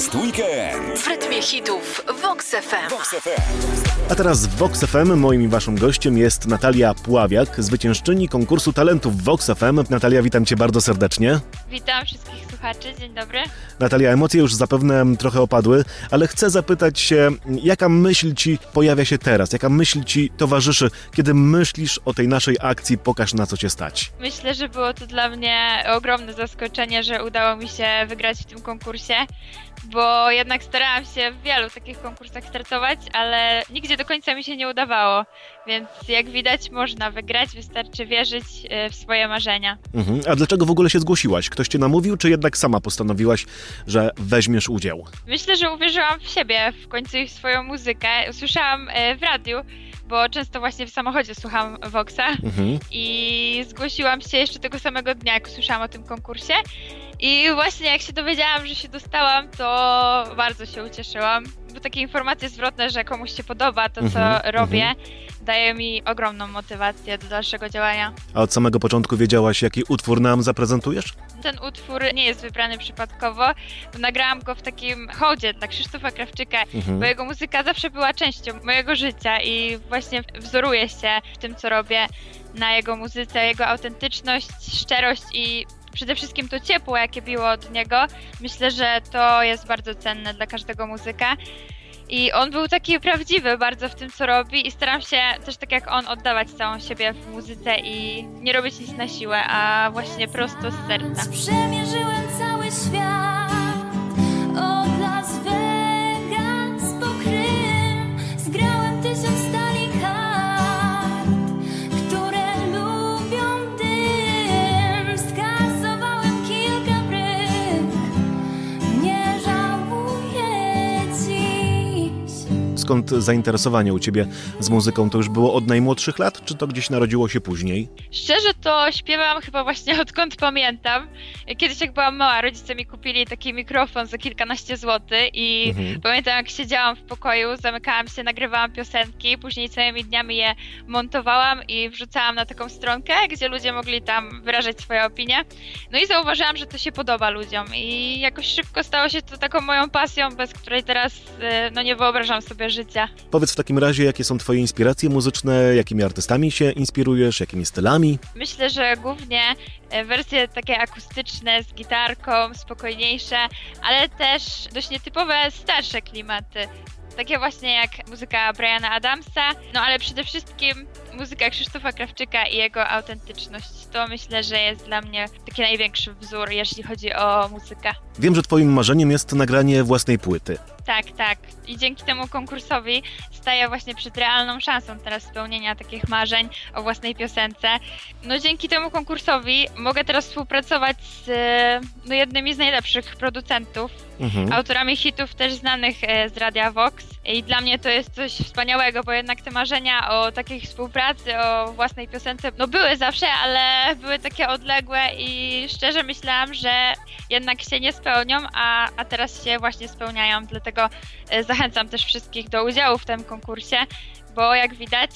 Jest weekend. W rytmie hitów Vox FM. Vox FM. A teraz w Vox FM moim i waszym gościem jest Natalia Puławiak, zwyciężczyni konkursu talentów Vox FM. Natalia, witam cię bardzo serdecznie. Witam wszystkich słuchaczy, dzień dobry. Natalia, emocje już zapewne trochę opadły, ale chcę zapytać się, jaka myśl ci pojawia się teraz? Jaka myśl ci towarzyszy, kiedy myślisz o tej naszej akcji Pokaż na co cię stać? Myślę, że było to dla mnie ogromne zaskoczenie, że udało mi się wygrać w tym konkursie, bo jednak starałam się w wielu takich konkursach startować, ale nigdzie do końca mi się nie udawało. Więc jak widać, można wygrać, wystarczy wierzyć e, w swoje marzenia. Mhm. A dlaczego w ogóle się zgłosiłaś? Ktoś cię namówił, czy jednak sama postanowiłaś, że weźmiesz udział? Myślę, że uwierzyłam w siebie, w końcu i w swoją muzykę. Usłyszałam e, w radiu, bo często właśnie w samochodzie słucham Voxa Mhm. i zgłosiłam się jeszcze tego samego dnia, jak usłyszałam o tym konkursie. I właśnie jak się dowiedziałam, że się dostałam, to bardzo się ucieszyłam, bo takie informacje zwrotne, że komuś się podoba to, co Mhm, robię, daje mi ogromną motywację do dalszego działania. A od samego początku wiedziałaś, jaki utwór nam zaprezentujesz? Ten utwór nie jest wybrany przypadkowo, bo nagrałam go w takim hołdzie dla Krzysztofa Krawczyka, Mhm. bo jego muzyka zawsze była częścią mojego życia i właśnie wzoruję się w tym, co robię na jego muzyce, jego autentyczność, szczerość i przede wszystkim to ciepło, jakie biło od niego. Myślę, że to jest bardzo cenne dla każdego muzyka. I on był taki prawdziwy bardzo w tym, co robi i staram się też tak jak on oddawać całą siebie w muzyce i nie robić nic na siłę, a właśnie prosto z serca. Przemierzyłem cały świat Skąd zainteresowanie u ciebie z muzyką? To już było od najmłodszych lat, czy to gdzieś narodziło się później? Szczerze to śpiewam chyba właśnie odkąd pamiętam. Kiedyś jak byłam mała, rodzice mi kupili taki mikrofon za kilkanaście złotych i Mhm. pamiętam jak siedziałam w pokoju, zamykałam się, nagrywałam piosenki, później całymi dniami je montowałam i wrzucałam na taką stronkę, gdzie ludzie mogli tam wyrażać swoje opinie. No i zauważyłam, że to się podoba ludziom i jakoś szybko stało się to taką moją pasją, bez której teraz e, no nie wyobrażam sobie życia. Powiedz w takim razie, jakie są twoje inspiracje muzyczne, jakimi artystami się inspirujesz, jakimi stylami? Myślę, że głównie e, wersje takie akustyczne z gitarką, spokojniejsze, ale też dość nietypowe starsze klimaty. Takie właśnie jak muzyka Briana Adamsa, no ale przede wszystkim muzyka Krzysztofa Krawczyka i jego autentyczność. To myślę, że jest dla mnie taki największy wzór, jeśli chodzi o muzykę. Wiem, że twoim marzeniem jest nagranie własnej płyty. Tak, tak. I dzięki temu konkursowi staję właśnie przed realną szansą teraz spełnienia takich marzeń o własnej piosence. No dzięki temu konkursowi mogę teraz współpracować z no, jednymi z najlepszych producentów, Mhm. autorami hitów też znanych e, z Radia Vox. I dla mnie to jest coś wspaniałego, bo jednak te marzenia o takiej współpracy, o własnej piosence, no były zawsze, ale były takie odległe i szczerze myślałam, że jednak się nie spełnią, a, a teraz się właśnie spełniają. Dlatego e, zachęcam też wszystkich do udziału w tym konkursie, bo jak widać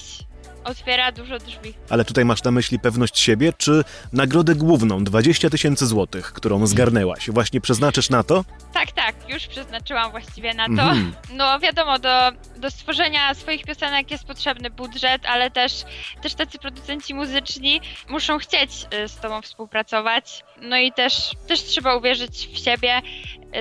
otwiera dużo drzwi. Ale tutaj masz na myśli pewność siebie, czy nagrodę główną 20 tysięcy złotych, którą zgarnęłaś, właśnie przeznaczysz na to? Tak, tak, już przeznaczyłam właściwie na to. Mhm. No wiadomo, do, do stworzenia swoich piosenek jest potrzebny budżet, ale też, też tacy producenci muzyczni muszą chcieć y, z tobą współpracować. No i też, też trzeba uwierzyć w siebie.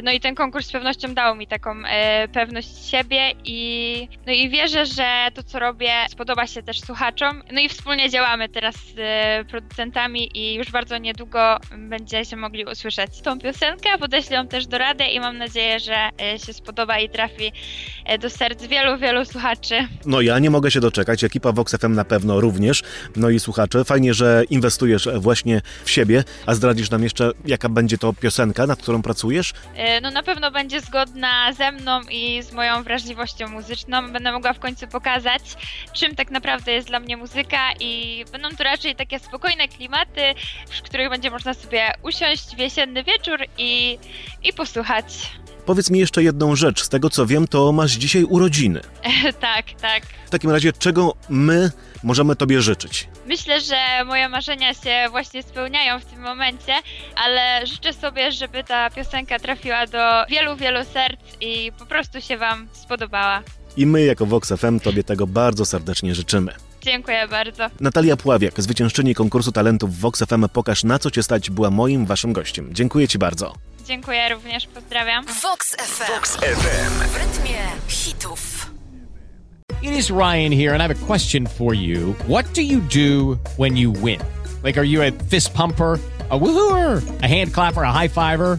No i ten konkurs z pewnością dał mi taką e, pewność siebie i, no i wierzę, że to co robię spodoba się też słuchaczom. No i wspólnie działamy teraz z e, producentami i już bardzo niedługo będziecie mogli usłyszeć tą piosenkę. Podeślę ją też do rady i mam nadzieję, że e, się spodoba i trafi do serc wielu, wielu słuchaczy. No ja nie mogę się doczekać, ekipa Vox FM na pewno również. No i słuchacze, fajnie, że inwestujesz właśnie w siebie, a zdradzisz nam jeszcze, jaka będzie to piosenka, nad którą pracujesz? E, No na pewno będzie zgodna ze mną i z moją wrażliwością muzyczną. Będę mogła w końcu pokazać, czym tak naprawdę jest dla mnie muzyka i będą to raczej takie spokojne klimaty, w których będzie można sobie usiąść w jesienny wieczór i, i posłuchać. Powiedz mi jeszcze jedną rzecz, z tego co wiem, to masz dzisiaj urodziny. tak, tak. W takim razie, czego my możemy Tobie życzyć? Myślę, że moje marzenia się właśnie spełniają w tym momencie, ale życzę sobie, żeby ta piosenka trafiła do wielu, wielu serc i po prostu się Wam spodobała. I my jako Vox FM Tobie tego bardzo serdecznie życzymy. Dziękuję bardzo. Natalia Pławiak, zwyciężczyni konkursu talentów Vox FM Pokaż na co Cię stać, była moim Waszym gościem. Dziękuję Ci bardzo. Dziękuję również, pozdrawiam. Vox FM. W rytmie hitów. It is Ryan here, and I have a question for you. What do you do when you win? Like, are you a fist pumper? A woohooer, a hand clapper, a high fiver.